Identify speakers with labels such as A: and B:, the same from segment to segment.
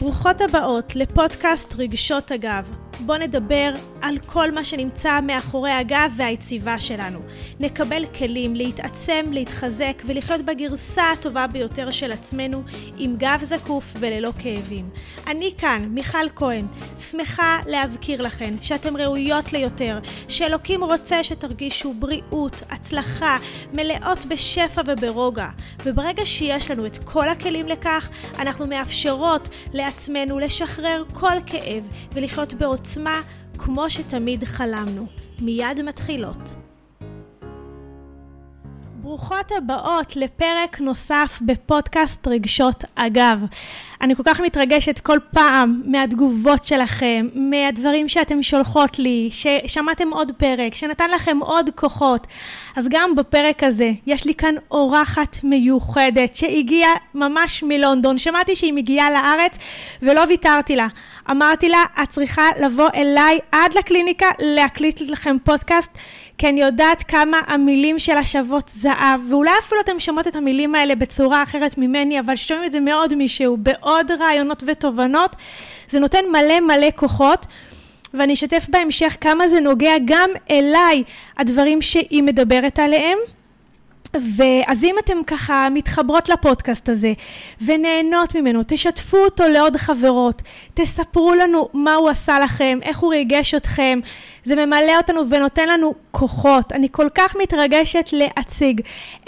A: ברוכות הבאות לפודקאסט רגשות הגב. בואו נדבר על כל מה שנמצא מאחורי הגב והיציבה שלנו. נקבל כלים להתעצם, להתחזק ולחיות בגרסה הטובה ביותר של עצמנו עם גב זקוף וללא כאבים. אני כאן, מיכל כהן, שמחה להזכיר לכן שאתן ראויות ליותר, שאלוקים רוצה שתרגישו בריאות, הצלחה, מלאות בשפע וברוגע. וברגע שיש לנו את כל הכלים לכך, אנחנו מאפשרות לעצמנו לשחרר כל כאב ולחיות בעוצמה כמו שתמיד חלמנו. מיד מתחילות. ברוכות הבאות לפרק נוסף בפודקאסט רגשות אגב. אני כל כך מתרגשת כל פעם מהתגובות שלכם, מהדברים שאתם שולחות לי, ששמעתם עוד פרק, שנתן לכם עוד כוחות. אז גם בפרק הזה יש לי כאן אורחת מיוחדת שהגיעה ממש מלונדון. שמעתי שהיא מגיעה לארץ ולא ויתרתי לה. אמרתי לה, את צריכה לבוא אליי עד לקליניקה להקליט לכם פודקאסט, כי אני יודעת כמה המילים שלה שוות זהב, ואולי אפילו אתם שומעות את המילים האלה בצורה אחרת ממני, אבל שומעים את זה מעוד מישהו, בעוד רעיונות ותובנות, זה נותן מלא מלא כוחות. ואני אשתף בהמשך כמה זה נוגע גם אליי, הדברים שהיא מדברת עליהם. ואז אם אתם ככה מתחברות לפודקאסט הזה ונהנות ממנו, תשתפו אותו לעוד חברות, תספרו לנו מה הוא עשה לכם, איך הוא ריגש אתכם, זה ממלא אותנו ונותן לנו כוחות. אני כל כך מתרגשת להציג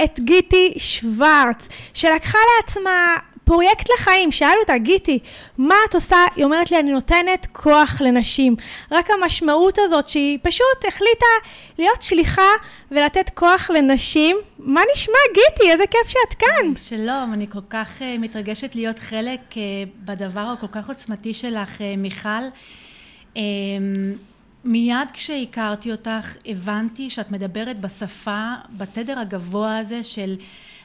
A: את גיטי שוורץ, שלקחה לעצמה פרויקט לחיים, שאלו אותה, גיטי, מה את עושה? היא אומרת לי, אני נותנת כוח לנשים. רק המשמעות הזאת שהיא פשוט החליטה להיות שליחה ולתת כוח לנשים. מה נשמע, גיטי? איזה כיף שאת כאן.
B: שלום, אני כל כך uh, מתרגשת להיות חלק uh, בדבר הכל כך עוצמתי שלך, uh, מיכל. Um, מיד כשהכרתי אותך, הבנתי שאת מדברת בשפה, בתדר הגבוה הזה של...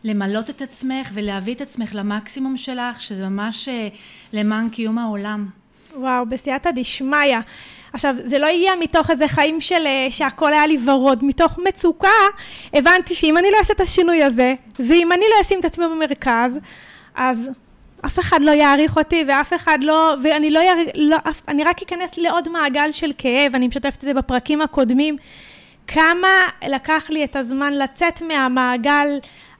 B: למלות את עצמך ולהביא את עצמך למקסימום שלך, שזה ממש אה, למען קיום העולם.
A: וואו, בסייעתא דשמיא. עכשיו, זה לא הגיע מתוך איזה חיים של אה, שהכל היה לי ורוד, מתוך מצוקה הבנתי שאם אני לא אעשה את השינוי הזה, ואם אני לא אשים את עצמי במרכז, אז אף אחד לא יעריך אותי ואף אחד לא, ואני לא, יעריך, לא, אני רק אכנס לעוד מעגל של כאב, אני משתפת את זה בפרקים הקודמים, כמה לקח לי את הזמן לצאת מהמעגל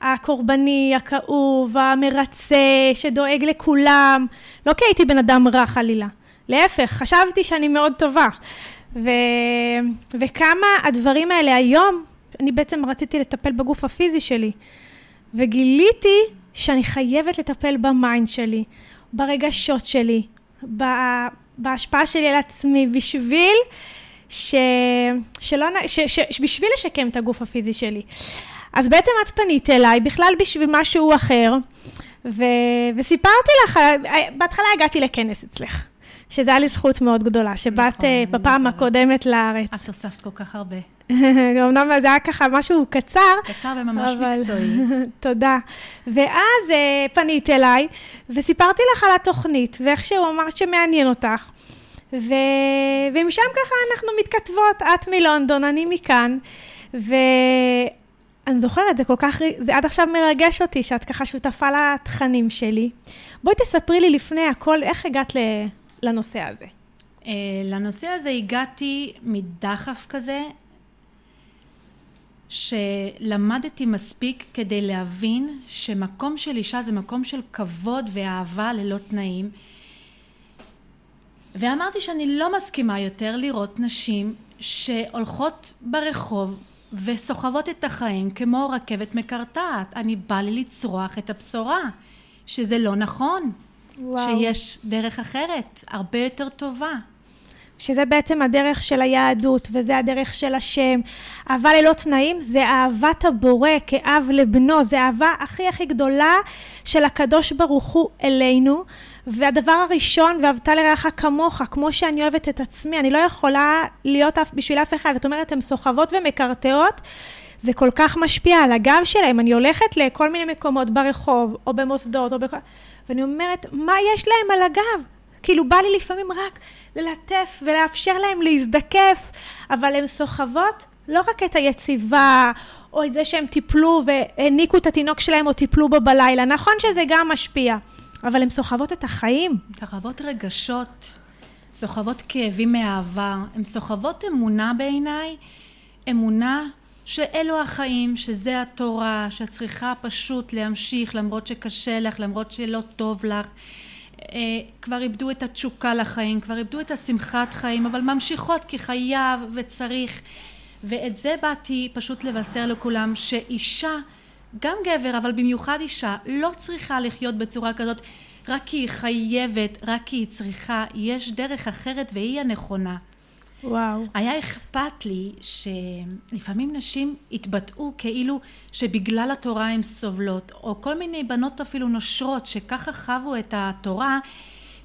A: הקורבני, הכאוב, המרצה, שדואג לכולם. לא כי הייתי בן אדם רע חלילה. להפך, חשבתי שאני מאוד טובה. ו... וכמה הדברים האלה היום, אני בעצם רציתי לטפל בגוף הפיזי שלי. וגיליתי שאני חייבת לטפל ב mind שלי, ברגשות שלי, בהשפעה שלי על עצמי, בשביל ש... שלא... ש... ש... בשביל לשקם את הגוף הפיזי שלי. אז בעצם את פנית אליי בכלל בשביל משהו אחר, ו... וסיפרתי לך, בהתחלה הגעתי לכנס אצלך, שזה היה לי זכות מאוד גדולה, שבאת נכון, אה, בפעם נכון. הקודמת לארץ.
B: את הוספת כל כך הרבה.
A: אמנם זה היה ככה משהו קצר.
B: קצר וממש אבל... מקצועי.
A: תודה. ואז uh, פנית אליי, וסיפרתי לך על התוכנית, ואיכשהו אמרת שמעניין אותך. ו... ומשם ככה אנחנו מתכתבות, את מלונדון, אני מכאן. ו... אני זוכרת, זה כל כך, זה עד עכשיו מרגש אותי שאת ככה שותפה לתכנים שלי. בואי תספרי לי לפני הכל, איך הגעת לנושא הזה?
B: Uh, לנושא הזה הגעתי מדחף כזה, שלמדתי מספיק כדי להבין שמקום של אישה זה מקום של כבוד ואהבה ללא תנאים. ואמרתי שאני לא מסכימה יותר לראות נשים שהולכות ברחוב וסוחבות את החיים כמו רכבת מקרטעת. אני באה לי לצרוח את הבשורה, שזה לא נכון, וואו. שיש דרך אחרת, הרבה יותר טובה.
A: שזה בעצם הדרך של היהדות, וזה הדרך של השם. אהבה ללא תנאים זה אהבת הבורא כאב לבנו, זה האהבה הכי הכי גדולה של הקדוש ברוך הוא אלינו. והדבר הראשון, ואהבת לרעך כמוך, כמו שאני אוהבת את עצמי, אני לא יכולה להיות אף, בשביל אף אחד. את אומרת, הן סוחבות ומקרטעות, זה כל כך משפיע על הגב שלהם. אני הולכת לכל מיני מקומות ברחוב, או במוסדות, או בכל... ואני אומרת, מה יש להם על הגב? כאילו, בא לי לפעמים רק ללטף ולאפשר להם להזדקף, אבל הן סוחבות לא רק את היציבה, או את זה שהם טיפלו והעניקו את התינוק שלהם או טיפלו בו בלילה. נכון שזה גם משפיע. אבל הן סוחבות את החיים.
B: סוחבות רגשות, סוחבות כאבים מהעבר, הן סוחבות אמונה בעיניי, אמונה שאלו החיים, שזה התורה, שאת צריכה פשוט להמשיך למרות שקשה לך, למרות שלא טוב לך. אה, כבר איבדו את התשוקה לחיים, כבר איבדו את השמחת חיים, אבל ממשיכות כי חייב וצריך. ואת זה באתי פשוט לבשר לכולם, שאישה, גם גבר, אבל במיוחד אישה, לא צריכה לחיות בצורה כזאת רק כי היא חייבת, רק כי היא צריכה. יש דרך אחרת והיא הנכונה.
A: וואו.
B: היה אכפת לי שלפעמים נשים התבטאו כאילו שבגלל התורה הן סובלות, או כל מיני בנות אפילו נושרות שככה חוו את התורה,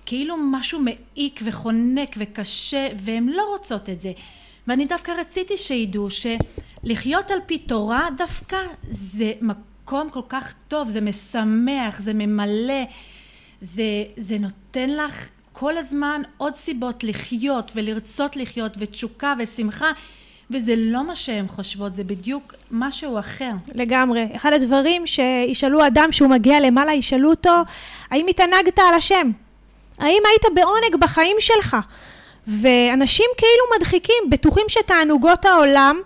B: כאילו משהו מעיק וחונק וקשה, והן לא רוצות את זה. ואני דווקא רציתי שידעו שלחיות על פי תורה דווקא זה מקום כל כך טוב, זה משמח, זה ממלא, זה, זה נותן לך כל הזמן עוד סיבות לחיות ולרצות לחיות ותשוקה ושמחה וזה לא מה שהן חושבות, זה בדיוק משהו אחר.
A: לגמרי. אחד הדברים שישאלו אדם שהוא מגיע למעלה, ישאלו אותו, האם התענגת על השם? האם היית בעונג בחיים שלך? ואנשים כאילו מדחיקים, בטוחים שתענוגות העולם,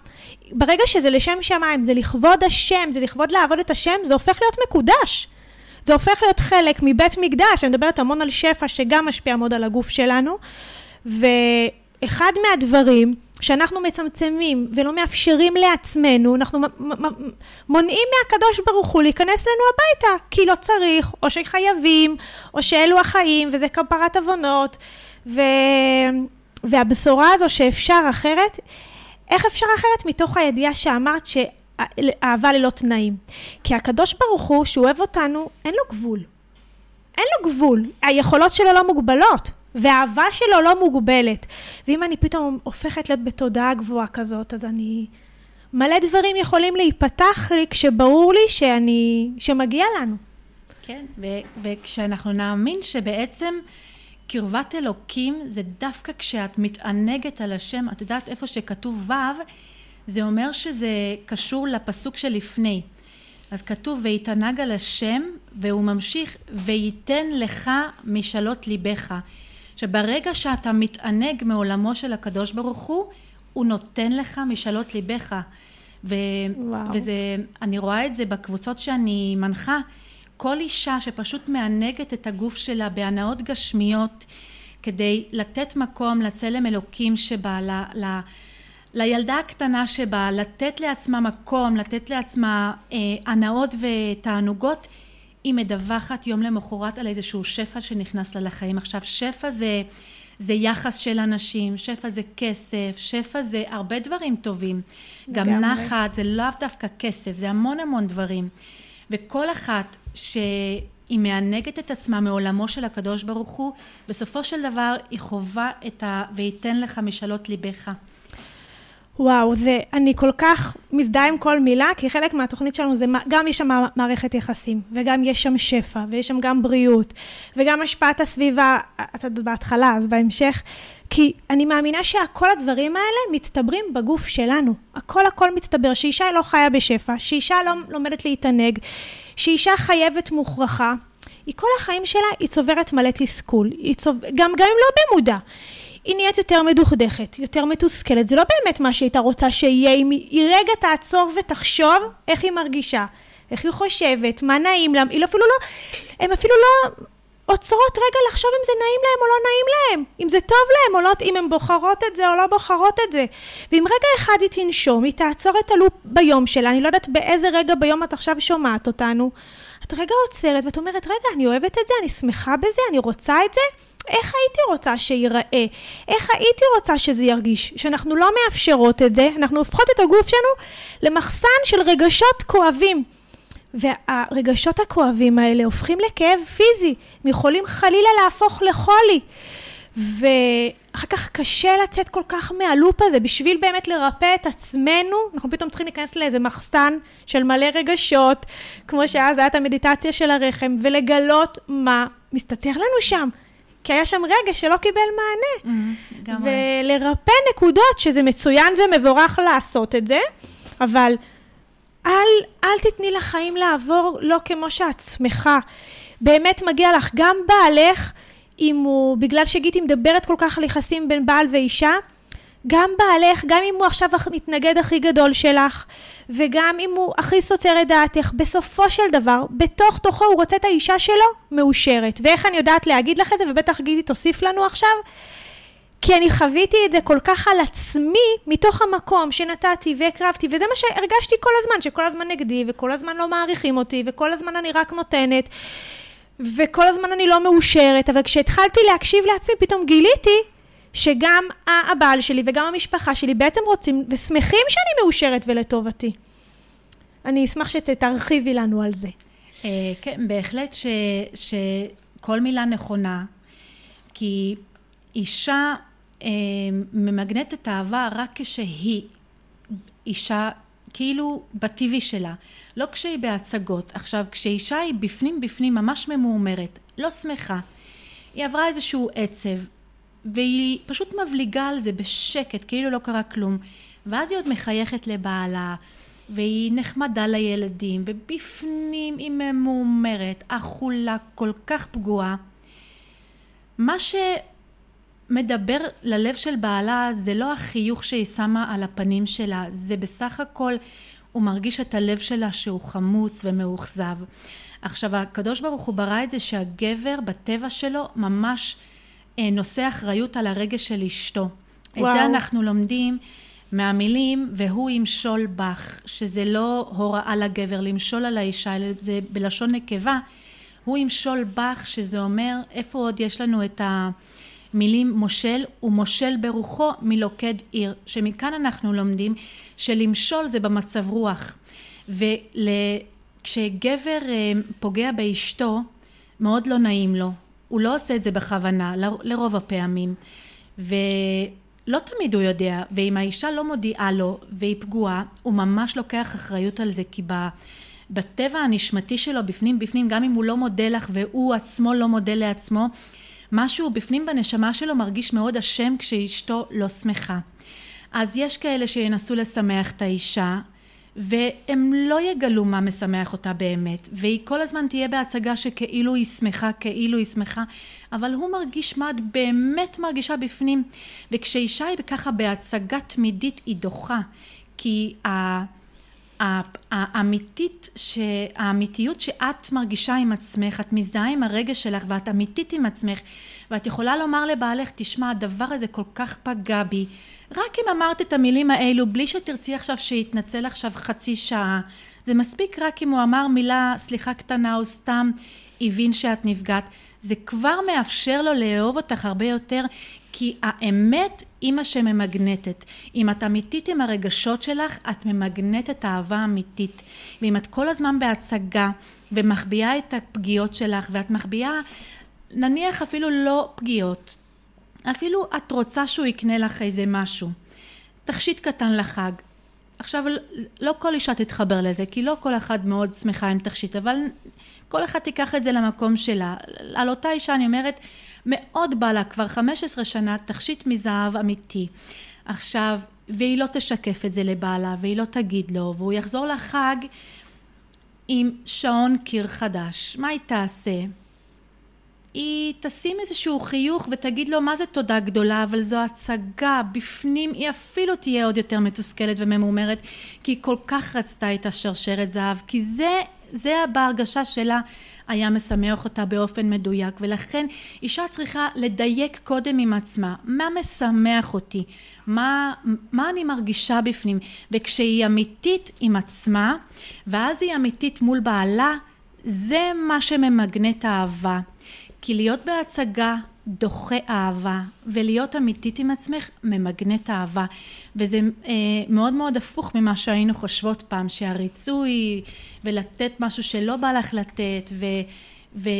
A: ברגע שזה לשם שמיים, זה לכבוד השם, זה לכבוד לעבוד את השם, זה הופך להיות מקודש. זה הופך להיות חלק מבית מקדש, אני מדברת המון על שפע שגם משפיע מאוד על הגוף שלנו, ואחד מהדברים שאנחנו מצמצמים ולא מאפשרים לעצמנו, אנחנו מונעים מהקדוש ברוך הוא להיכנס לנו הביתה, כי לא צריך, או שחייבים, או שאלו החיים, וזה כפרת עוונות, ו... והבשורה הזו שאפשר אחרת, איך אפשר אחרת מתוך הידיעה שאמרת ש... אהבה ללא תנאים. כי הקדוש ברוך הוא, שהוא אוהב אותנו, אין לו גבול. אין לו גבול. היכולות שלו לא מוגבלות, והאהבה שלו לא מוגבלת. ואם אני פתאום הופכת להיות בתודעה גבוהה כזאת, אז אני... מלא דברים יכולים להיפתח לי כשברור לי שאני... שמגיע לנו.
B: כן, ו- וכשאנחנו נאמין שבעצם קרבת אלוקים זה דווקא כשאת מתענגת על השם, את יודעת איפה שכתוב ו', זה אומר שזה קשור לפסוק שלפני. אז כתוב ויתענג על השם והוא ממשיך וייתן לך משאלות ליבך. שברגע שאתה מתענג מעולמו של הקדוש ברוך הוא, הוא נותן לך משאלות ליבך. ו- וזה, אני רואה את זה בקבוצות שאני מנחה. כל אישה שפשוט מענגת את הגוף שלה בהנאות גשמיות כדי לתת מקום לצלם אלוקים שבה, ל- ל- לילדה הקטנה שבה לתת לעצמה מקום, לתת לעצמה אה, הנאות ותענוגות, היא מדווחת יום למחרת על איזשהו שפע שנכנס לה לחיים. עכשיו שפע זה, זה יחס של אנשים, שפע זה כסף, שפע זה הרבה דברים טובים. גם נחת זה לאו דווקא כסף, זה המון המון דברים. וכל אחת שהיא מענגת את עצמה מעולמו של הקדוש ברוך הוא, בסופו של דבר היא חווה את ה... וייתן לך משאלות ליבך.
A: וואו, זה, אני כל כך מזדהה עם כל מילה, כי חלק מהתוכנית שלנו זה, גם יש שם מערכת יחסים, וגם יש שם שפע, ויש שם גם בריאות, וגם השפעת הסביבה, את יודעת בהתחלה, אז בהמשך, כי אני מאמינה שכל הדברים האלה מצטברים בגוף שלנו. הכל הכל מצטבר, שאישה לא חיה בשפע, שאישה לא לומדת להתענג, שאישה חייבת מוכרחה. היא כל החיים שלה, היא צוברת מלא תסכול, צוב... גם, גם אם לא במודע. היא נהיית יותר מדוכדכת, יותר מתוסכלת. זה לא באמת מה שהייתה רוצה שיהיה, אם היא רגע תעצור ותחשוב איך היא מרגישה, איך היא חושבת, מה נעים לה, היא אפילו לא, הן אפילו לא עוצרות רגע לחשוב אם זה נעים להם או לא נעים להם, אם זה טוב להם או לא, אם הן בוחרות את זה או לא בוחרות את זה. ואם רגע אחד היא תנשום, היא תעצור את הלופ ביום שלה, אני לא יודעת באיזה רגע ביום את עכשיו שומעת אותנו, את רגע עוצרת ואת אומרת, רגע, אני אוהבת את זה, אני שמחה בזה, אני רוצה את זה, איך הייתי רוצה שייראה? איך הייתי רוצה שזה ירגיש? שאנחנו לא מאפשרות את זה, אנחנו הופכות את הגוף שלנו למחסן של רגשות כואבים. והרגשות הכואבים האלה הופכים לכאב פיזי, הם יכולים חלילה להפוך לחולי. ואחר כך קשה לצאת כל כך מהלופ הזה, בשביל באמת לרפא את עצמנו, אנחנו פתאום צריכים להיכנס לאיזה מחסן של מלא רגשות, כמו שאז הייתה המדיטציה של הרחם, ולגלות מה מסתתר לנו שם. כי היה שם רגע שלא קיבל מענה. Mm, ולרפא נקודות, שזה מצוין ומבורך לעשות את זה, אבל אל, אל תתני לחיים לעבור לא כמו שאת שמחה. באמת מגיע לך גם בעלך, אם הוא, בגלל שגיטי מדברת כל כך על יחסים בין בעל ואישה, גם בעלך, גם אם הוא עכשיו המתנגד הכי גדול שלך, וגם אם הוא הכי סותר את דעתך, בסופו של דבר, בתוך תוכו הוא רוצה את האישה שלו מאושרת. ואיך אני יודעת להגיד לך את זה, ובטח גידי תוסיף לנו עכשיו, כי אני חוויתי את זה כל כך על עצמי, מתוך המקום שנתתי והקרבתי, וזה מה שהרגשתי כל הזמן, שכל הזמן נגדי, וכל הזמן לא מעריכים אותי, וכל הזמן אני רק נותנת, וכל הזמן אני לא מאושרת, אבל כשהתחלתי להקשיב לעצמי, פתאום גיליתי שגם הבעל שלי וגם המשפחה שלי בעצם רוצים ושמחים שאני מאושרת ולטובתי. אני אשמח שתרחיבי לנו על זה.
B: אה, כן, בהחלט שכל מילה נכונה, כי אישה ממגנטת אהבה רק כשהיא אישה כאילו בטבעי שלה, לא כשהיא בהצגות. עכשיו, כשאישה היא בפנים בפנים ממש ממורמרת, לא שמחה, היא עברה איזשהו עצב, והיא פשוט מבליגה על זה בשקט, כאילו לא קרה כלום. ואז היא עוד מחייכת לבעלה, והיא נחמדה לילדים, ובפנים היא ממורמרת, אכולה, כל כך פגועה. מה שמדבר ללב של בעלה זה לא החיוך שהיא שמה על הפנים שלה, זה בסך הכל הוא מרגיש את הלב שלה שהוא חמוץ ומאוכזב. עכשיו הקדוש ברוך הוא ברא את זה שהגבר בטבע שלו ממש אה, נושא אחריות על הרגש של אשתו. וואו. את זה אנחנו לומדים מהמילים והוא ימשול בך, שזה לא הוראה לגבר למשול על האישה, אלא זה בלשון נקבה. הוא ימשול בך, שזה אומר איפה עוד יש לנו את המילים מושל, ומושל ברוחו מלוכד עיר, שמכאן אנחנו לומדים שלמשול זה במצב רוח. וכשגבר אה, פוגע באשתו, מאוד לא נעים לו, הוא לא עושה את זה בכוונה, לרוב הפעמים. ולא תמיד הוא יודע, ואם האישה לא מודיעה לו והיא פגועה, הוא ממש לוקח אחריות על זה, כי בטבע הנשמתי שלו, בפנים בפנים, גם אם הוא לא מודה לך והוא עצמו לא מודה לעצמו, משהו בפנים בנשמה שלו מרגיש מאוד אשם כשאשתו לא שמחה. אז יש כאלה שינסו לשמח את האישה, והם לא יגלו מה משמח אותה באמת, והיא כל הזמן תהיה בהצגה שכאילו היא שמחה, כאילו היא שמחה, אבל הוא מרגיש מה את באמת מרגישה בפנים, וכשאישה היא ככה בהצגה תמידית היא דוחה, כי האמיתית, האמיתיות שאת מרגישה עם עצמך, את מזדהה עם הרגש שלך ואת אמיתית עם עצמך ואת יכולה לומר לבעלך, תשמע, הדבר הזה כל כך פגע בי, רק אם אמרת את המילים האלו, בלי שתרצי עכשיו שיתנצל עכשיו חצי שעה, זה מספיק רק אם הוא אמר מילה, סליחה קטנה, או סתם הבין שאת נפגעת, זה כבר מאפשר לו לאהוב אותך הרבה יותר, כי האמת היא מה שממגנטת. אם את אמיתית עם הרגשות שלך, את ממגנטת אהבה אמיתית. ואם את כל הזמן בהצגה ומחביאה את הפגיעות שלך, ואת מחביאה, נניח אפילו לא פגיעות, אפילו את רוצה שהוא יקנה לך איזה משהו. תכשיט קטן לחג. עכשיו, לא כל אישה תתחבר לזה, כי לא כל אחד מאוד שמחה עם תכשיט, אבל כל אחד תיקח את זה למקום שלה. על אותה אישה אני אומרת, מאוד בא לה כבר 15 שנה תכשיט מזהב אמיתי. עכשיו, והיא לא תשקף את זה לבעלה, והיא לא תגיד לו, והוא יחזור לחג עם שעון קיר חדש. מה היא תעשה? היא תשים איזשהו חיוך ותגיד לו מה זה תודה גדולה, אבל זו הצגה, בפנים היא אפילו תהיה עוד יותר מתוסכלת וממומרת, כי היא כל כך רצתה את השרשרת זהב, כי זה, זה בהרגשה שלה היה משמח אותה באופן מדויק, ולכן אישה צריכה לדייק קודם עם עצמה, מה משמח אותי, מה, מה אני מרגישה בפנים, וכשהיא אמיתית עם עצמה, ואז היא אמיתית מול בעלה, זה מה שממגנט האהבה. כי להיות בהצגה דוחה אהבה, ולהיות אמיתית עם עצמך ממגנט אהבה. וזה אה, מאוד מאוד הפוך ממה שהיינו חושבות פעם, שהריצוי ולתת משהו שלא בא לך לתת, ו, ו,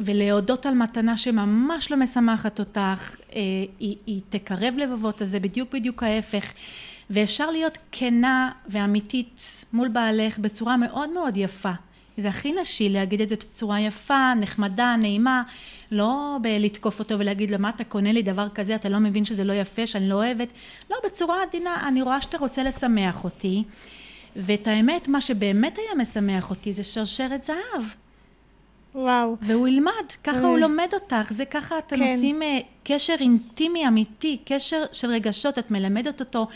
B: ולהודות על מתנה שממש לא משמחת אותך, אה, היא, היא תקרב לבבות, אז זה בדיוק בדיוק ההפך. ואפשר להיות כנה ואמיתית מול בעלך בצורה מאוד מאוד יפה. זה הכי נשי להגיד את זה בצורה יפה, נחמדה, נעימה, לא בלתקוף אותו ולהגיד לו מה אתה קונה לי דבר כזה, אתה לא מבין שזה לא יפה, שאני לא אוהבת, לא, בצורה עדינה, אני רואה שאתה רוצה לשמח אותי, ואת האמת, מה שבאמת היה משמח אותי זה שרשרת זהב.
A: וואו.
B: והוא ילמד, ככה
A: אה.
B: הוא לומד אותך, זה ככה אתם
A: כן.
B: עושים אה, קשר אינטימי אמיתי, קשר של רגשות, את מלמדת אותו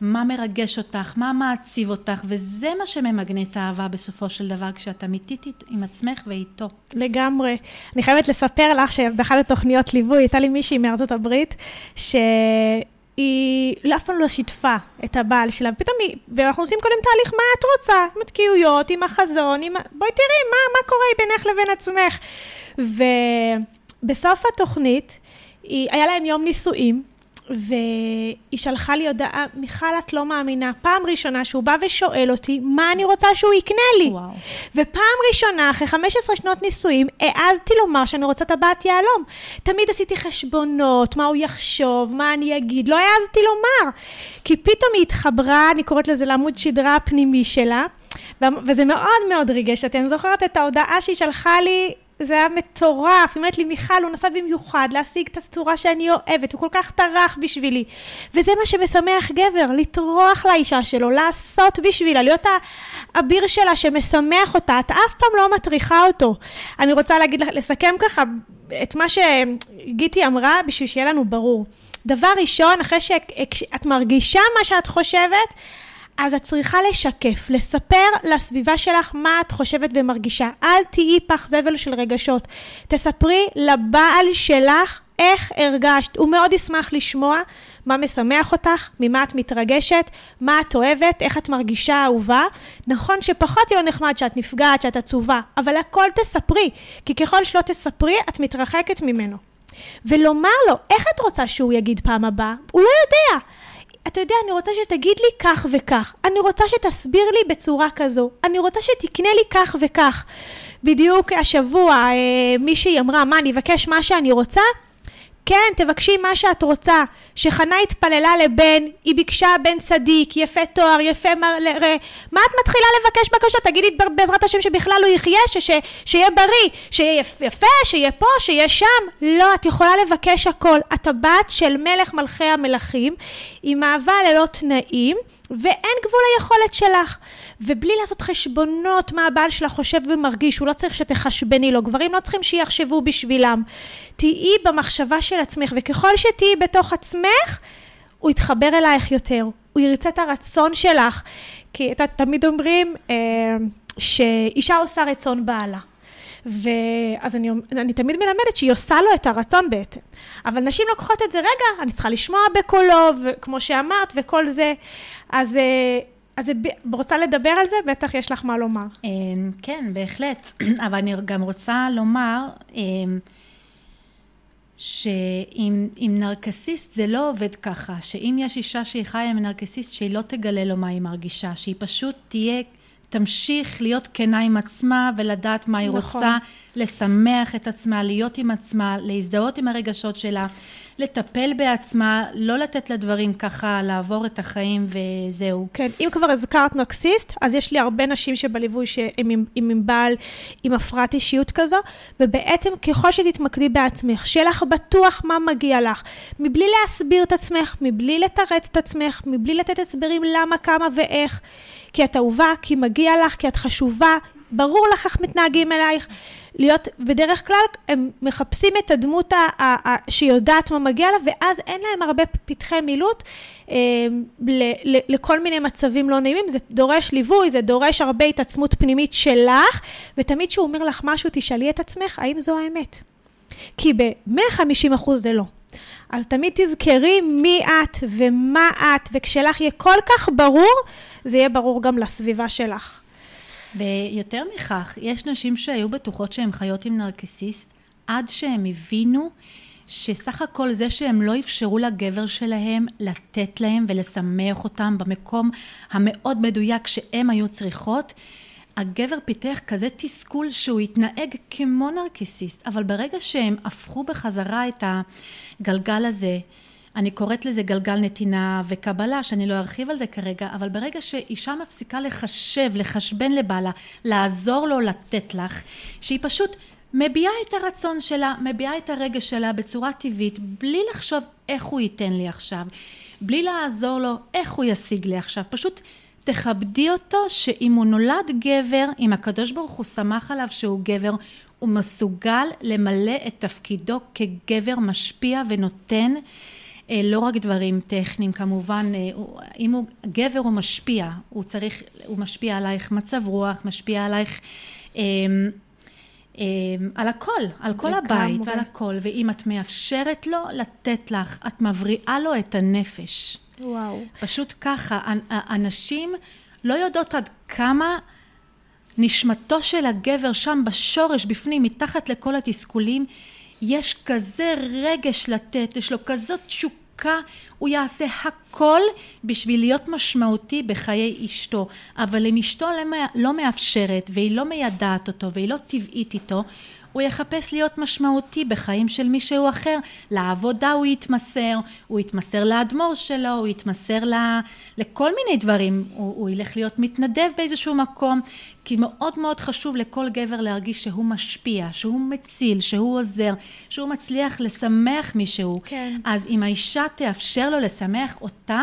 B: מה מרגש אותך, מה מעציב אותך, וזה מה שממגנט אהבה בסופו של דבר, כשאת אמיתית עם עצמך ואיתו.
A: לגמרי. אני חייבת לספר לך שבאחת התוכניות ליווי הייתה לי מישהי מארצות הברית, שהיא לא- אף פעם לא שיתפה את הבעל שלה, ופתאום היא, ואנחנו עושים קודם תהליך, מה את רוצה? עם התקיעויות, עם החזון, עם... בואי תראי, מה, מה קורה בינך לבין עצמך? ובסוף התוכנית, היא, היה להם יום נישואים, והיא שלחה לי הודעה, מיכל, את לא מאמינה, פעם ראשונה שהוא בא ושואל אותי, מה אני רוצה שהוא יקנה לי?
B: וואו.
A: ופעם ראשונה, אחרי 15 שנות נישואים, העזתי לומר שאני רוצה טבעת יהלום. תמיד עשיתי חשבונות, מה הוא יחשוב, מה אני אגיד, לא העזתי לומר. כי פתאום היא התחברה, אני קוראת לזה לעמוד שדרה הפנימי שלה, וזה מאוד מאוד ריגש אותי. אני זוכרת את ההודעה שהיא שלחה לי, זה היה מטורף. היא אומרת לי, מיכל, הוא נסע במיוחד להשיג את הצורה שאני אוהבת, הוא כל כך טרח בשבילי. וזה מה שמשמח גבר, לטרוח לאישה שלו, לעשות בשבילה, להיות האביר שלה שמשמח אותה. את אף פעם לא מטריחה אותו. אני רוצה להגיד, לסכם ככה את מה שגיטי אמרה, בשביל שיהיה לנו ברור. דבר ראשון, אחרי שאת מרגישה מה שאת חושבת, אז את צריכה לשקף, לספר לסביבה שלך מה את חושבת ומרגישה. אל תהיי פח זבל של רגשות. תספרי לבעל שלך איך הרגשת. הוא מאוד ישמח לשמוע מה משמח אותך, ממה את מתרגשת, מה את אוהבת, איך את מרגישה אהובה. נכון שפחות יהיה לו נחמד שאת נפגעת, שאת עצובה, אבל הכל תספרי, כי ככל שלא תספרי, את מתרחקת ממנו. ולומר לו, איך את רוצה שהוא יגיד פעם הבאה? הוא לא יודע. אתה יודע, אני רוצה שתגיד לי כך וכך. אני רוצה שתסביר לי בצורה כזו. אני רוצה שתקנה לי כך וכך. בדיוק השבוע אה, מישהי אמרה, מה, אני אבקש מה שאני רוצה? כן, תבקשי מה שאת רוצה. שחנה התפללה לבן, היא ביקשה בן צדיק, יפה תואר, יפה מראה. מה את מתחילה לבקש בקשות? תגידי בעזרת השם שבכלל הוא יחיה, ש- ש- שיהיה בריא, שיהיה יפ- יפה, שיהיה פה, שיהיה שם. לא, את יכולה לבקש הכל. את הבת של מלך מלכי המלכים, עם אהבה ללא תנאים. ואין גבול ליכולת שלך. ובלי לעשות חשבונות מה הבעל שלך חושב ומרגיש, הוא לא צריך שתחשבני לו, גברים לא צריכים שיחשבו בשבילם. תהיי במחשבה של עצמך, וככל שתהיי בתוך עצמך, הוא יתחבר אלייך יותר, הוא ירצה את הרצון שלך. כי את, תמיד אומרים אה, שאישה עושה רצון בעלה. ואז אני, אני תמיד מלמדת שהיא עושה לו את הרצון בעצם. אבל נשים לוקחות את זה, רגע, אני צריכה לשמוע בקולו, וכמו שאמרת, וכל זה. אז, אה, אז רוצה לדבר על זה? בטח יש לך מה לומר.
B: אמ, כן, בהחלט. אבל אני גם רוצה לומר אמ, שעם עם נרקסיסט זה לא עובד ככה, שאם יש אישה שהיא חיה עם נרקסיסט, שהיא לא תגלה לו מה היא מרגישה, שהיא פשוט תהיה, תמשיך להיות כנה עם עצמה ולדעת מה היא
A: נכון.
B: רוצה, לשמח את עצמה, להיות עם עצמה, להזדהות עם הרגשות שלה, לטפל בעצמה, לא לתת לדברים ככה לעבור את החיים וזהו.
A: כן, אם כבר הזכרת נרקסיסט, אז יש לי הרבה נשים שבליווי שהם עם, עם, עם בעל עם הפרעת אישיות כזו, ובעצם ככל שתתמקדי בעצמך, שיהיה לך בטוח מה מגיע לך, מבלי להסביר את עצמך, מבלי לתרץ את עצמך, מבלי לתת הסברים למה, כמה ואיך, כי את אהובה, כי מגיע לך, כי את חשובה, ברור לך איך מתנהגים אלייך. להיות, בדרך כלל הם מחפשים את הדמות ה- ה- ה- שיודעת מה מגיע לה, ואז אין להם הרבה פתחי מילוט אה, ל- ל- לכל מיני מצבים לא נעימים. זה דורש ליווי, זה דורש הרבה התעצמות פנימית שלך, ותמיד כשהוא אומר לך משהו, תשאלי את עצמך, האם זו האמת? כי ב-150 אחוז זה לא. אז תמיד תזכרי מי את ומה את, וכשלך יהיה כל כך ברור, זה יהיה ברור גם לסביבה שלך.
B: ויותר מכך, יש נשים שהיו בטוחות שהן חיות עם נרקסיסט, עד שהן הבינו שסך הכל זה שהם לא אפשרו לגבר שלהם לתת להם ולשמח אותם במקום המאוד מדויק שהם היו צריכות, הגבר פיתח כזה תסכול שהוא התנהג כמו נרקסיסט, אבל ברגע שהם הפכו בחזרה את הגלגל הזה, אני קוראת לזה גלגל נתינה וקבלה, שאני לא ארחיב על זה כרגע, אבל ברגע שאישה מפסיקה לחשב, לחשבן לבעלה, לעזור לו לתת לך, שהיא פשוט מביעה את הרצון שלה, מביעה את הרגש שלה בצורה טבעית, בלי לחשוב איך הוא ייתן לי עכשיו, בלי לעזור לו איך הוא ישיג לי עכשיו, פשוט תכבדי אותו שאם הוא נולד גבר, אם הקדוש ברוך הוא שמח עליו שהוא גבר, הוא מסוגל למלא את תפקידו כגבר משפיע ונותן לא רק דברים טכניים כמובן, אה, אם הוא גבר הוא משפיע, הוא צריך, הוא משפיע עלייך מצב רוח, משפיע עלייך אה, על הכל, על כל הבית ועל הכל, ואם את מאפשרת לו לתת לך, את מבריאה לו את הנפש.
A: וואו.
B: פשוט ככה, הנשים לא יודעות עד כמה נשמתו של הגבר שם בשורש, בפנים, מתחת לכל התסכולים, יש כזה רגש לתת, יש לו כזאת תשוקה, הוא יעשה הכל בשביל להיות משמעותי בחיי אשתו. אבל אם אשתו לא, לא מאפשרת והיא לא מיידעת אותו והיא לא טבעית איתו, הוא יחפש להיות משמעותי בחיים של מישהו אחר. לעבודה הוא יתמסר, הוא יתמסר לאדמו"ר שלו, הוא יתמסר ל... לכל מיני דברים. הוא, הוא ילך להיות מתנדב באיזשהו מקום, כי מאוד מאוד חשוב לכל גבר להרגיש שהוא משפיע, שהוא מציל, שהוא עוזר, שהוא מצליח לשמח מישהו.
A: כן.
B: אז אם האישה תאפשר לו לשמח אותה,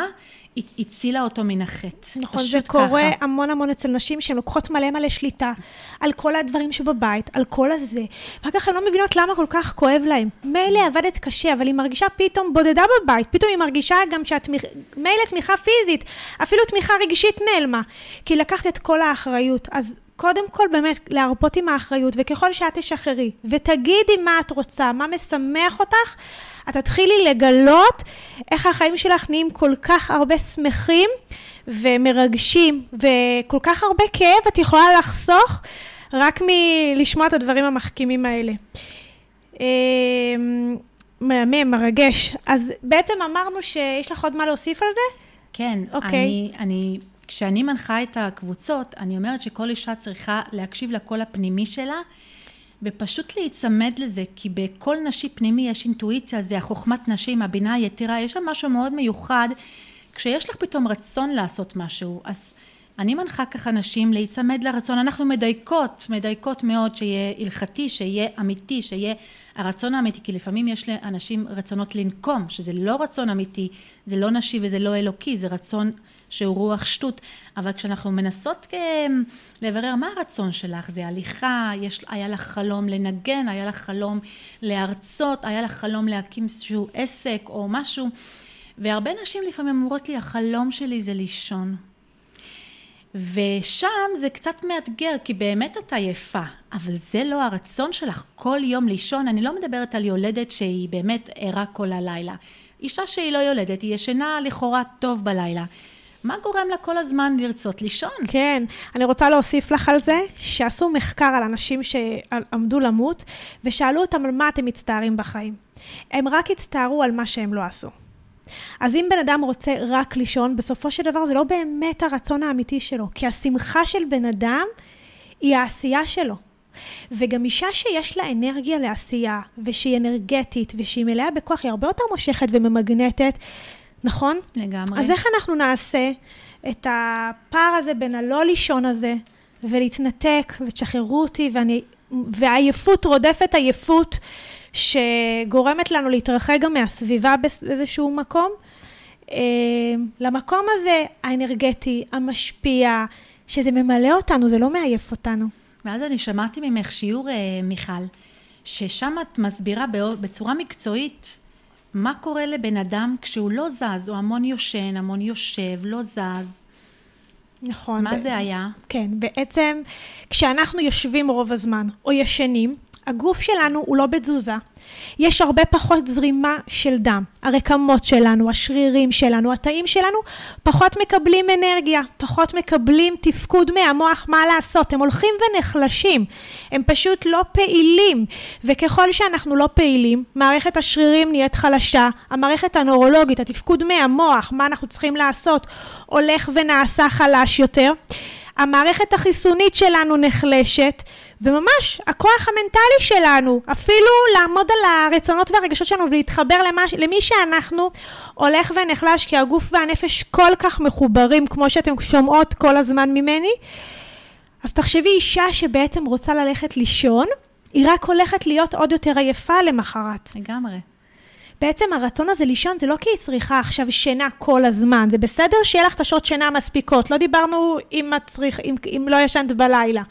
B: הצילה אותו מן החטא.
A: נכון, זה קורה ככה. המון המון אצל נשים שהן לוקחות מלא מלא שליטה על כל הדברים שבבית, על כל הזה, ואחר כך הן לא מבינות למה כל כך כואב להן. מילא עבדת קשה, אבל היא מרגישה פתאום בודדה בבית, פתאום היא מרגישה גם שהתמיכה, מילא תמיכה פיזית, אפילו תמיכה רגשית נעלמה, כי לקחת את כל האחריות. אז קודם כל באמת להרפות עם האחריות, וככל שאת תשחררי, ותגידי מה את רוצה, מה משמח אותך, את תתחילי לגלות איך החיים שלך נהיים כל כך הרבה שמחים ומרגשים, וכל כך הרבה כאב את יכולה לחסוך רק מלשמוע את הדברים המחכימים האלה. אמ, מהמם, מרגש. אז בעצם אמרנו שיש לך עוד מה להוסיף על זה?
B: כן, okay. אוקיי. אני, אני, כשאני מנחה את הקבוצות, אני אומרת שכל אישה צריכה להקשיב לקול הפנימי שלה, ופשוט להיצמד לזה, כי בכל נשי פנימי יש אינטואיציה, זה החוכמת נשים, הבינה היתירה, יש שם משהו מאוד מיוחד, כשיש לך פתאום רצון לעשות משהו, אז אני מנחה ככה נשים להיצמד לרצון, אנחנו מדייקות, מדייקות מאוד שיהיה הלכתי, שיהיה אמיתי, שיהיה הרצון האמיתי, כי לפעמים יש לאנשים רצונות לנקום, שזה לא רצון אמיתי, זה לא נשי וזה לא אלוקי, זה רצון שהוא רוח שטות, אבל כשאנחנו מנסות לברר מה הרצון שלך, זה הליכה, יש, היה לך חלום לנגן, היה לך חלום להרצות, היה לך חלום להקים איזשהו עסק או משהו, והרבה נשים לפעמים אומרות לי, החלום שלי זה לישון. ושם זה קצת מאתגר, כי באמת את עייפה, אבל זה לא הרצון שלך כל יום לישון. אני לא מדברת על יולדת שהיא באמת ערה כל הלילה. אישה שהיא לא יולדת, היא ישנה לכאורה טוב בלילה. מה גורם לה כל הזמן לרצות לישון?
A: כן, אני רוצה להוסיף לך על זה, שעשו מחקר על אנשים שעמדו למות, ושאלו אותם על מה אתם מצטערים בחיים. הם רק הצטערו על מה שהם לא עשו. אז אם בן אדם רוצה רק לישון, בסופו של דבר זה לא באמת הרצון האמיתי שלו, כי השמחה של בן אדם היא העשייה שלו. וגם אישה שיש לה אנרגיה לעשייה, ושהיא אנרגטית, ושהיא מלאה בכוח, היא הרבה יותר מושכת וממגנטת, נכון?
B: לגמרי.
A: אז איך אנחנו נעשה את הפער הזה בין הלא לישון הזה, ולהתנתק, ותשחררו אותי, ואני, והעייפות רודפת עייפות, שגורמת לנו להתרחק גם מהסביבה באיזשהו מקום. אה, למקום הזה האנרגטי, המשפיע, שזה ממלא אותנו, זה לא מעייף אותנו.
B: ואז אני שמעתי ממך שיעור, אה, מיכל, ששם את מסבירה בצורה מקצועית מה קורה לבן אדם כשהוא לא זז, הוא המון יושן, המון יושב, לא זז.
A: נכון.
B: מה ב- זה היה?
A: כן, בעצם כשאנחנו יושבים רוב הזמן או ישנים, הגוף שלנו הוא לא בתזוזה. יש הרבה פחות זרימה של דם. הרקמות שלנו, השרירים שלנו, התאים שלנו, פחות מקבלים אנרגיה, פחות מקבלים תפקוד מהמוח, מה לעשות. הם הולכים ונחלשים, הם פשוט לא פעילים. וככל שאנחנו לא פעילים, מערכת השרירים נהיית חלשה, המערכת הנורולוגית, התפקוד מהמוח, מה אנחנו צריכים לעשות, הולך ונעשה חלש יותר. המערכת החיסונית שלנו נחלשת, וממש הכוח המנטלי שלנו, אפילו לעמוד על הרצונות והרגשות שלנו ולהתחבר למש, למי שאנחנו, הולך ונחלש, כי הגוף והנפש כל כך מחוברים, כמו שאתם שומעות כל הזמן ממני. אז תחשבי אישה שבעצם רוצה ללכת לישון, היא רק הולכת להיות עוד יותר עייפה למחרת.
B: לגמרי.
A: בעצם הרצון הזה לישון זה לא כי היא צריכה עכשיו שינה כל הזמן, זה בסדר שיהיה לך את השעות שינה מספיקות, לא דיברנו אם, צריך, אם, אם לא ישנת בלילה.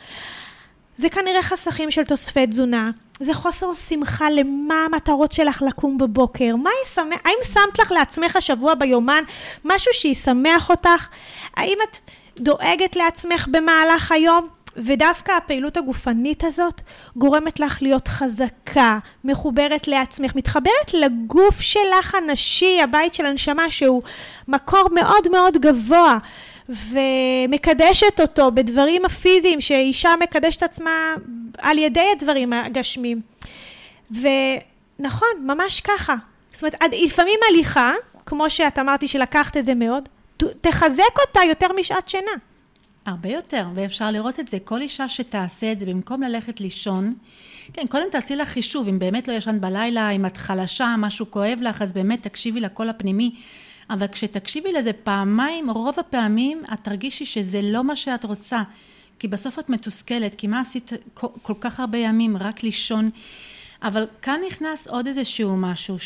A: זה כנראה חסכים של תוספי תזונה, זה חוסר שמחה למה המטרות שלך לקום בבוקר, מה ישמח, האם שמת לך לעצמך השבוע ביומן משהו שישמח אותך? האם את דואגת לעצמך במהלך היום? ודווקא הפעילות הגופנית הזאת גורמת לך להיות חזקה, מחוברת לעצמך, מתחברת לגוף שלך הנשי, הבית של הנשמה, שהוא מקור מאוד מאוד גבוה. ומקדשת אותו בדברים הפיזיים שאישה מקדשת עצמה על ידי הדברים הגשמיים. ונכון, ממש ככה. זאת אומרת, לפעמים הליכה, כמו שאת אמרתי שלקחת את זה מאוד, תחזק אותה יותר משעת שינה.
B: הרבה יותר, ואפשר לראות את זה. כל אישה שתעשה את זה, במקום ללכת לישון, כן, קודם תעשי לך חישוב, אם באמת לא ישנת בלילה, אם את חלשה, משהו כואב לך, אז באמת תקשיבי לקול הפנימי. אבל כשתקשיבי לזה פעמיים, רוב הפעמים את תרגישי שזה לא מה שאת רוצה. כי בסוף את מתוסכלת, כי מה עשית כל, כך הרבה ימים, רק לישון. אבל כאן נכנס עוד איזשהו משהו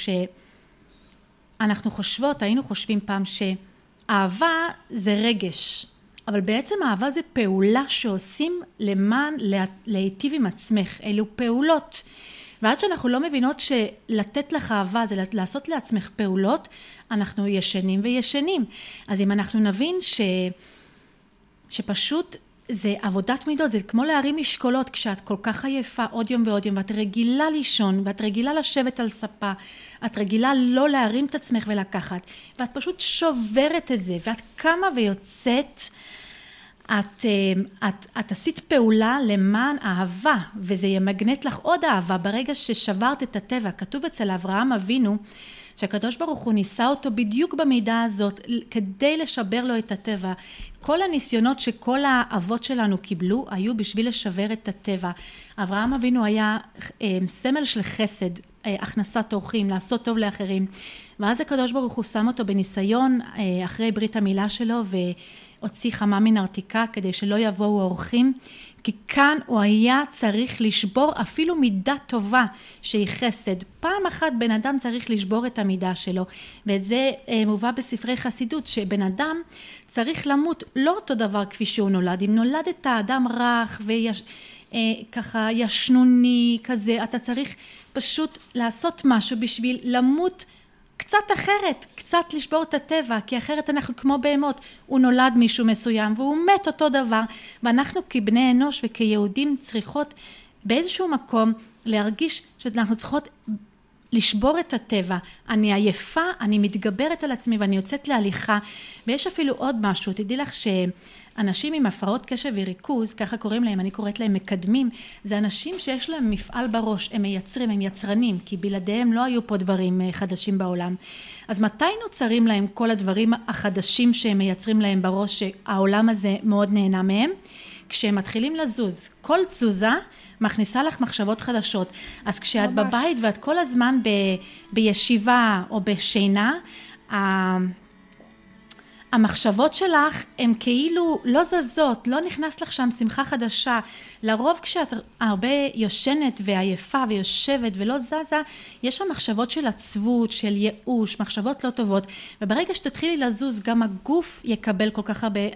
B: שאנחנו חושבות, היינו חושבים פעם שאהבה זה רגש. אבל בעצם אהבה זה פעולה שעושים למען להיטיב עם עצמך, אלו פעולות. ועד שאנחנו לא מבינות שלתת לך אהבה זה לעשות לעצמך פעולות, אנחנו ישנים וישנים. אז אם אנחנו נבין ש... שפשוט זה עבודת מידות, זה כמו להרים משקולות כשאת כל כך עייפה עוד יום ועוד יום ואת רגילה לישון ואת רגילה לשבת על ספה, את רגילה לא להרים את עצמך ולקחת ואת פשוט שוברת את זה ואת קמה ויוצאת את, אה, את, את עשית פעולה למען אהבה, וזה ימגנט לך עוד אהבה ברגע ששברת את הטבע. כתוב אצל אברהם אבינו, שהקדוש ברוך הוא ניסה אותו בדיוק במידה הזאת, כדי לשבר לו את הטבע. כל הניסיונות שכל האבות שלנו קיבלו, היו בשביל לשבר את הטבע. אברהם אבינו היה אה, סמל של חסד, אה, הכנסת אורחים, לעשות טוב לאחרים. ואז הקדוש ברוך הוא שם אותו בניסיון אחרי ברית המילה שלו, ו... הוציא חמה מנרתיקה כדי שלא יבואו אורחים, כי כאן הוא היה צריך לשבור אפילו מידה טובה שהיא חסד. פעם אחת בן אדם צריך לשבור את המידה שלו, ואת זה אה, מובא בספרי חסידות, שבן אדם צריך למות לא אותו דבר כפי שהוא נולד. אם נולדת אדם רך ויש... אה, ככה ישנוני כזה, אתה צריך פשוט לעשות משהו בשביל למות קצת אחרת, קצת לשבור את הטבע, כי אחרת אנחנו כמו בהמות, הוא נולד מישהו מסוים והוא מת אותו דבר, ואנחנו כבני אנוש וכיהודים צריכות באיזשהו מקום להרגיש שאנחנו צריכות לשבור את הטבע. אני עייפה, אני מתגברת על עצמי ואני יוצאת להליכה, ויש אפילו עוד משהו, תדעי לך ש... אנשים עם הפרעות קשב וריכוז, ככה קוראים להם, אני קוראת להם מקדמים, זה אנשים שיש להם מפעל בראש, הם מייצרים, הם יצרנים, כי בלעדיהם לא היו פה דברים אה, חדשים בעולם. אז מתי נוצרים להם כל הדברים החדשים שהם מייצרים להם בראש, שהעולם הזה מאוד נהנה מהם? כשהם מתחילים לזוז. כל תזוזה מכניסה לך מחשבות חדשות. אז כשאת ממש. בבית ואת כל הזמן ב, בישיבה או בשינה, המחשבות שלך הן כאילו לא זזות, לא נכנס לך שם שמחה חדשה. לרוב כשאת הרבה יושנת ועייפה ויושבת ולא זזה, יש שם מחשבות של עצבות, של ייאוש, מחשבות לא טובות, וברגע שתתחילי לזוז גם הגוף יקבל כל כך הרבה... אה,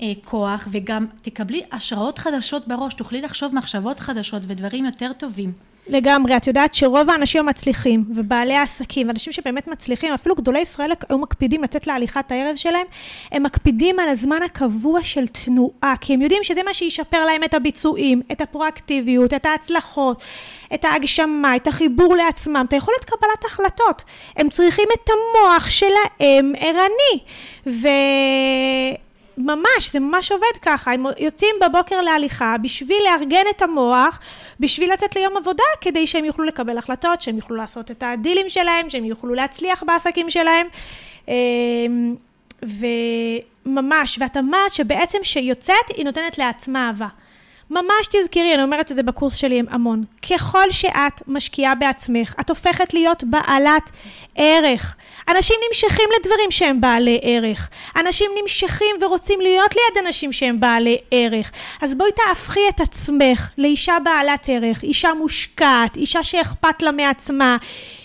B: אה, כוח וגם תקבלי השראות חדשות בראש, תוכלי לחשוב מחשבות חדשות ודברים יותר טובים.
A: לגמרי, את יודעת שרוב האנשים המצליחים ובעלי העסקים, אנשים שבאמת מצליחים, אפילו גדולי ישראל היו מקפידים לצאת להליכת הערב שלהם, הם מקפידים על הזמן הקבוע של תנועה, כי הם יודעים שזה מה שישפר להם את הביצועים, את הפרואקטיביות, את ההצלחות, את ההגשמה, את החיבור לעצמם, את היכולת קבלת החלטות. הם צריכים את המוח שלהם ערני. ו... ממש, זה ממש עובד ככה, הם יוצאים בבוקר להליכה בשביל לארגן את המוח, בשביל לצאת ליום עבודה, כדי שהם יוכלו לקבל החלטות, שהם יוכלו לעשות את הדילים שלהם, שהם יוכלו להצליח בעסקים שלהם. אמ, וממש, ואת אמרת שבעצם שיוצאת, היא נותנת לעצמה אהבה. ממש תזכרי, אני אומרת את זה בקורס שלי המון, ככל שאת משקיעה בעצמך, את הופכת להיות בעלת ערך. אנשים נמשכים לדברים שהם בעלי ערך. אנשים נמשכים ורוצים להיות ליד אנשים שהם בעלי ערך. אז בואי תהפכי את עצמך לאישה בעלת ערך, אישה מושקעת, אישה שאכפת לה מעצמה,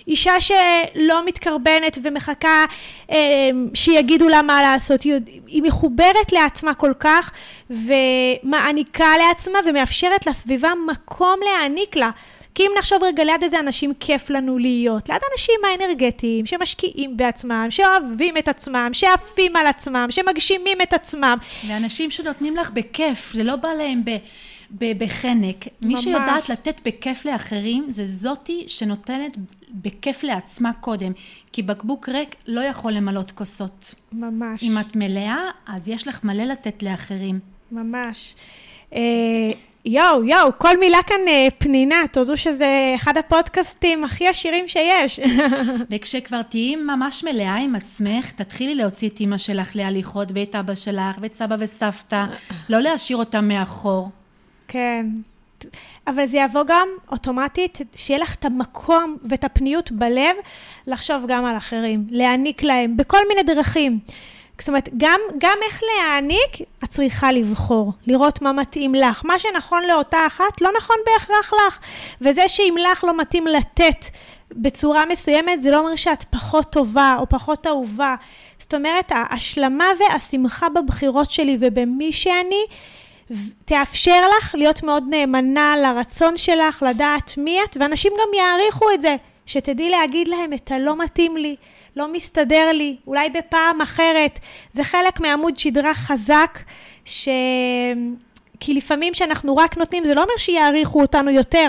A: אישה שלא מתקרבנת ומחכה אה, שיגידו לה מה לעשות, היא, היא מחוברת לעצמה כל כך ומעניקה לעצמה ומאפשרת לסביבה מקום להעניק לה. כי אם נחשוב רגע ליד איזה אנשים כיף לנו להיות, ליד אנשים האנרגטיים, שמשקיעים בעצמם, שאוהבים את עצמם, שעפים על עצמם, שמגשימים את עצמם.
B: ואנשים שנותנים לך בכיף, זה לא בא להם ב... בחנק. מי שיודעת לתת בכיף לאחרים, זה זאתי שנותנת בכיף לעצמה קודם. כי בקבוק ריק לא יכול למלות כוסות.
A: ממש.
B: אם את מלאה, אז יש לך מלא לתת לאחרים.
A: ממש. אה, יואו, יואו, כל מילה כאן אה, פנינה, תודו שזה אחד הפודקאסטים הכי עשירים שיש.
B: וכשכבר תהיי ממש מלאה עם עצמך, תתחילי להוציא את אימא שלך להליכות, ואת אבא שלך, ואת סבא וסבתא, לא להשאיר אותם מאחור.
A: כן. אבל זה יבוא גם אוטומטית, שיהיה לך את המקום ואת הפניות בלב לחשוב גם על אחרים, להעניק להם, בכל מיני דרכים. זאת אומרת, גם, גם איך להעניק, את צריכה לבחור, לראות מה מתאים לך. מה שנכון לאותה אחת, לא נכון בהכרח לך. וזה שאם לך לא מתאים לתת בצורה מסוימת, זה לא אומר שאת פחות טובה או פחות אהובה. זאת אומרת, ההשלמה והשמחה בבחירות שלי ובמי שאני, תאפשר לך להיות מאוד נאמנה לרצון שלך, לדעת מי את, ואנשים גם יעריכו את זה, שתדעי להגיד להם את הלא מתאים לי, לא מסתדר לי, אולי בפעם אחרת. זה חלק מעמוד שדרה חזק, ש... כי לפעמים שאנחנו רק נותנים, זה לא אומר שיעריכו אותנו יותר.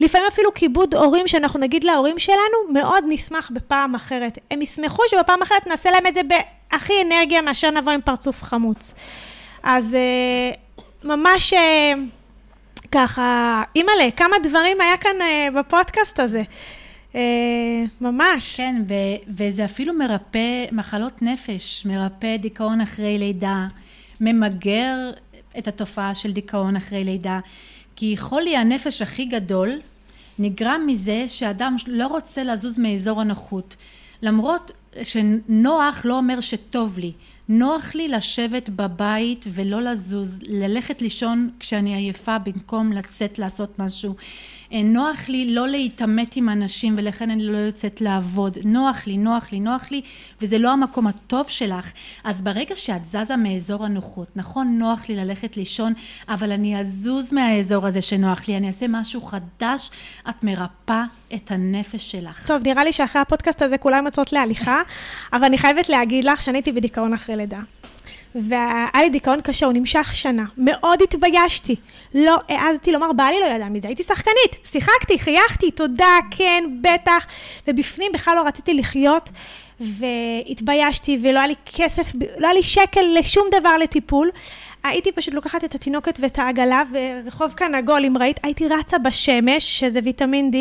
A: לפעמים אפילו כיבוד הורים, שאנחנו נגיד להורים שלנו, מאוד נשמח בפעם אחרת. הם ישמחו שבפעם אחרת נעשה להם את זה בהכי אנרגיה מאשר נבוא עם פרצוף חמוץ. אז אה, ממש אה, ככה, אימא'לה, כמה דברים היה כאן אה, בפודקאסט הזה. אה, ממש.
B: כן, ו- וזה אפילו מרפא מחלות נפש, מרפא דיכאון אחרי לידה, ממגר את התופעה של דיכאון אחרי לידה. כי חולי הנפש הכי גדול נגרם מזה שאדם לא רוצה לזוז מאזור הנוחות. למרות שנוח לא אומר שטוב לי. נוח לי לשבת בבית ולא לזוז, ללכת לישון כשאני עייפה במקום לצאת לעשות משהו. אה, נוח לי לא להתעמת עם אנשים ולכן אני לא יוצאת לעבוד. נוח לי, נוח לי, נוח לי, וזה לא המקום הטוב שלך. אז ברגע שאת זזה מאזור הנוחות, נכון, נוח לי ללכת לישון, אבל אני אזוז מהאזור הזה שנוח לי, אני אעשה משהו חדש, את מרפאה את הנפש שלך.
A: טוב, נראה לי שאחרי הפודקאסט הזה כולם יוצאות להליכה, אבל אני חייבת להגיד לך שאני הייתי בדיכאון אחרי לידה. והיה לי דיכאון קשה, הוא נמשך שנה. מאוד התביישתי. לא העזתי לומר, בעלי לא ידע מזה, הייתי שחקנית, שיחקתי, חייכתי, תודה, כן, בטח. ובפנים בכלל לא רציתי לחיות, והתביישתי, ולא היה לי כסף, לא היה לי שקל לשום דבר לטיפול. הייתי פשוט לוקחת את התינוקת ואת העגלה, ורחוב כאן עגול, אם ראית, הייתי רצה בשמש, שזה ויטמין D.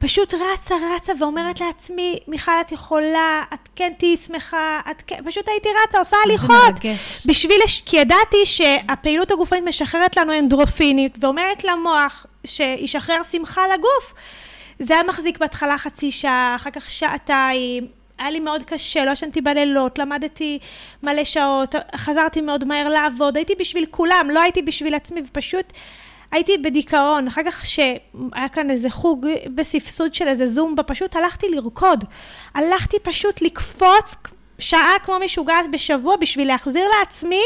A: פשוט רצה, רצה ואומרת לעצמי, מיכל, את יכולה, את כן תהיי שמחה, את כן, פשוט הייתי רצה, עושה הליכות. זה מרגש. בשביל, כי ידעתי שהפעילות הגופנית משחררת לנו אנדרופינית, ואומרת למוח שישחרר שמחה לגוף. זה היה מחזיק בהתחלה חצי שעה, אחר כך שעתיים. היה לי מאוד קשה, לא ישנתי בלילות, למדתי מלא שעות, חזרתי מאוד מהר לעבוד, הייתי בשביל כולם, לא הייתי בשביל עצמי, ופשוט הייתי בדיכאון, אחר כך שהיה כאן איזה חוג בסבסוד של איזה זומבה, פשוט הלכתי לרקוד. הלכתי פשוט לקפוץ שעה כמו משוגעת בשבוע בשביל להחזיר לעצמי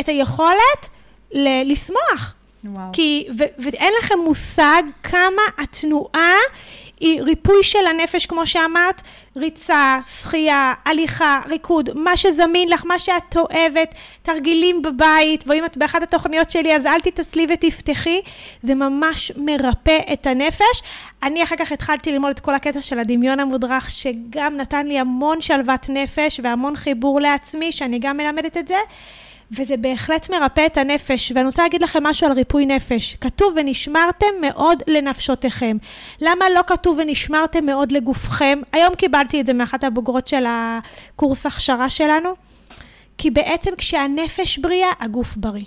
A: את היכולת ל- לשמוח. וואו. כי, ו- ואין לכם מושג כמה התנועה היא ריפוי של הנפש, כמו שאמרת, ריצה, שחייה, הליכה, ריקוד, מה שזמין לך, מה שאת אוהבת, תרגילים בבית, ואם את באחת התוכניות שלי אז אל תתעצלי ותפתחי, זה ממש מרפא את הנפש. אני אחר כך התחלתי ללמוד את כל הקטע של הדמיון המודרך, שגם נתן לי המון שלוות נפש והמון חיבור לעצמי, שאני גם מלמדת את זה. וזה בהחלט מרפא את הנפש. ואני רוצה להגיד לכם משהו על ריפוי נפש. כתוב ונשמרתם מאוד לנפשותיכם. למה לא כתוב ונשמרתם מאוד לגופכם? היום קיבלתי את זה מאחת הבוגרות של הקורס הכשרה שלנו. כי בעצם כשהנפש בריאה, הגוף בריא.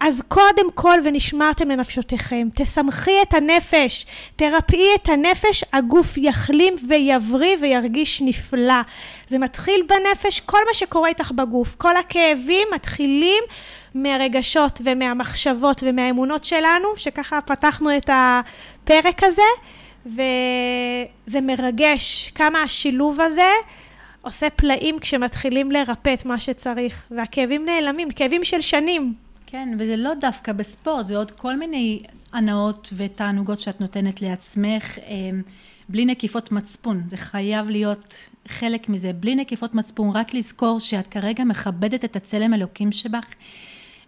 A: אז קודם כל, ונשמרתם לנפשותיכם, תשמחי את הנפש, תרפאי את הנפש, הגוף יחלים ויבריא וירגיש נפלא. זה מתחיל בנפש, כל מה שקורה איתך בגוף, כל הכאבים מתחילים מהרגשות ומהמחשבות ומהאמונות שלנו, שככה פתחנו את הפרק הזה. וזה מרגש כמה השילוב הזה עושה פלאים כשמתחילים לרפא את מה שצריך, והכאבים נעלמים, כאבים של שנים.
B: כן, וזה לא דווקא בספורט, זה עוד כל מיני הנאות ותענוגות שאת נותנת לעצמך, אמ, בלי נקיפות מצפון. זה חייב להיות חלק מזה. בלי נקיפות מצפון, רק לזכור שאת כרגע מכבדת את הצלם אלוקים שבך.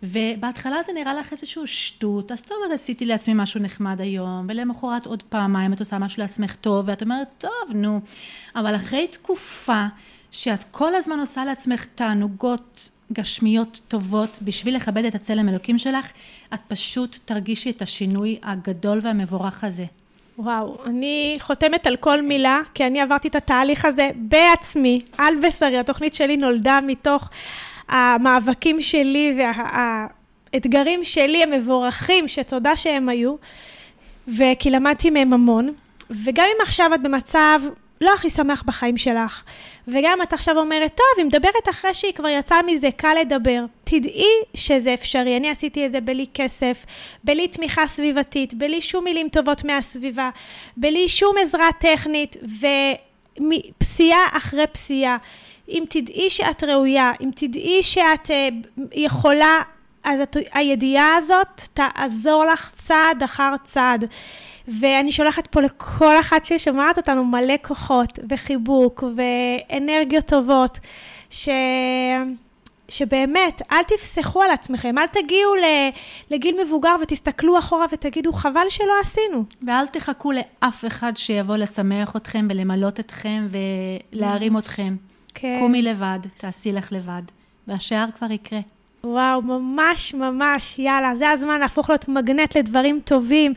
B: ובהתחלה זה נראה לך איזשהו שטות, אז טוב, אז עשיתי לעצמי משהו נחמד היום, ולמחרת עוד פעמיים את עושה משהו לעצמך טוב, ואת אומרת, טוב, נו. אבל אחרי תקופה שאת כל הזמן עושה לעצמך תענוגות גשמיות טובות בשביל לכבד את הצלם אלוקים שלך, את פשוט תרגישי את השינוי הגדול והמבורך הזה.
A: וואו, אני חותמת על כל מילה, כי אני עברתי את התהליך הזה בעצמי, על בשרי. התוכנית שלי נולדה מתוך המאבקים שלי והאתגרים שלי המבורכים, שתודה שהם היו, וכי למדתי מהם המון. וגם אם עכשיו את במצב לא הכי שמח בחיים שלך. וגם את עכשיו אומרת, טוב, היא מדברת אחרי שהיא כבר יצאה מזה, קל לדבר. תדעי שזה אפשרי. אני עשיתי את זה בלי כסף, בלי תמיכה סביבתית, בלי שום מילים טובות מהסביבה, בלי שום עזרה טכנית, ופסיעה אחרי פסיעה. אם תדעי שאת ראויה, אם תדעי שאת uh, יכולה, אז את, הידיעה הזאת תעזור לך צעד אחר צעד. ואני שולחת פה לכל אחת ששומעת אותנו מלא כוחות וחיבוק ואנרגיות טובות, ש... שבאמת, אל תפסחו על עצמכם, אל תגיעו לגיל מבוגר ותסתכלו אחורה ותגידו, חבל שלא עשינו.
B: ואל תחכו לאף אחד שיבוא לשמח אתכם ולמלות אתכם ולהרים אתכם. כן. קומי לבד, תעשי לך לבד, והשאר כבר יקרה.
A: וואו, ממש ממש, יאללה, זה הזמן להפוך להיות מגנט לדברים טובים.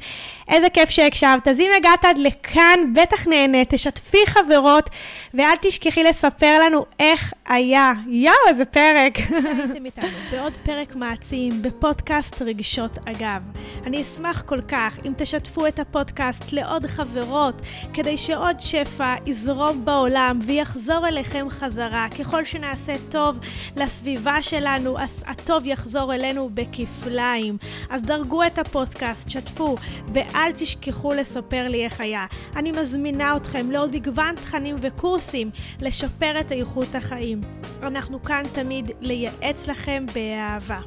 A: איזה כיף שהקשבת. אז אם הגעת עד לכאן, בטח נהנית, תשתפי חברות, ואל תשכחי לספר לנו איך היה. יואו, איזה פרק. שהייתם איתנו בעוד פרק מעצים בפודקאסט רגשות אגב. אני אשמח כל כך אם תשתפו את הפודקאסט לעוד חברות, כדי שעוד שפע יזרום בעולם ויחזור אליכם חזרה. ככל שנעשה טוב לסביבה שלנו, הטוב יחזור אלינו בכפליים. אז דרגו את הפודקאסט, שתפו, ואל תשכחו לספר לי איך היה. אני מזמינה אתכם לעוד מגוון תכנים וקורסים לשפר את איכות החיים. אנחנו כאן תמיד לייעץ לכם באהבה.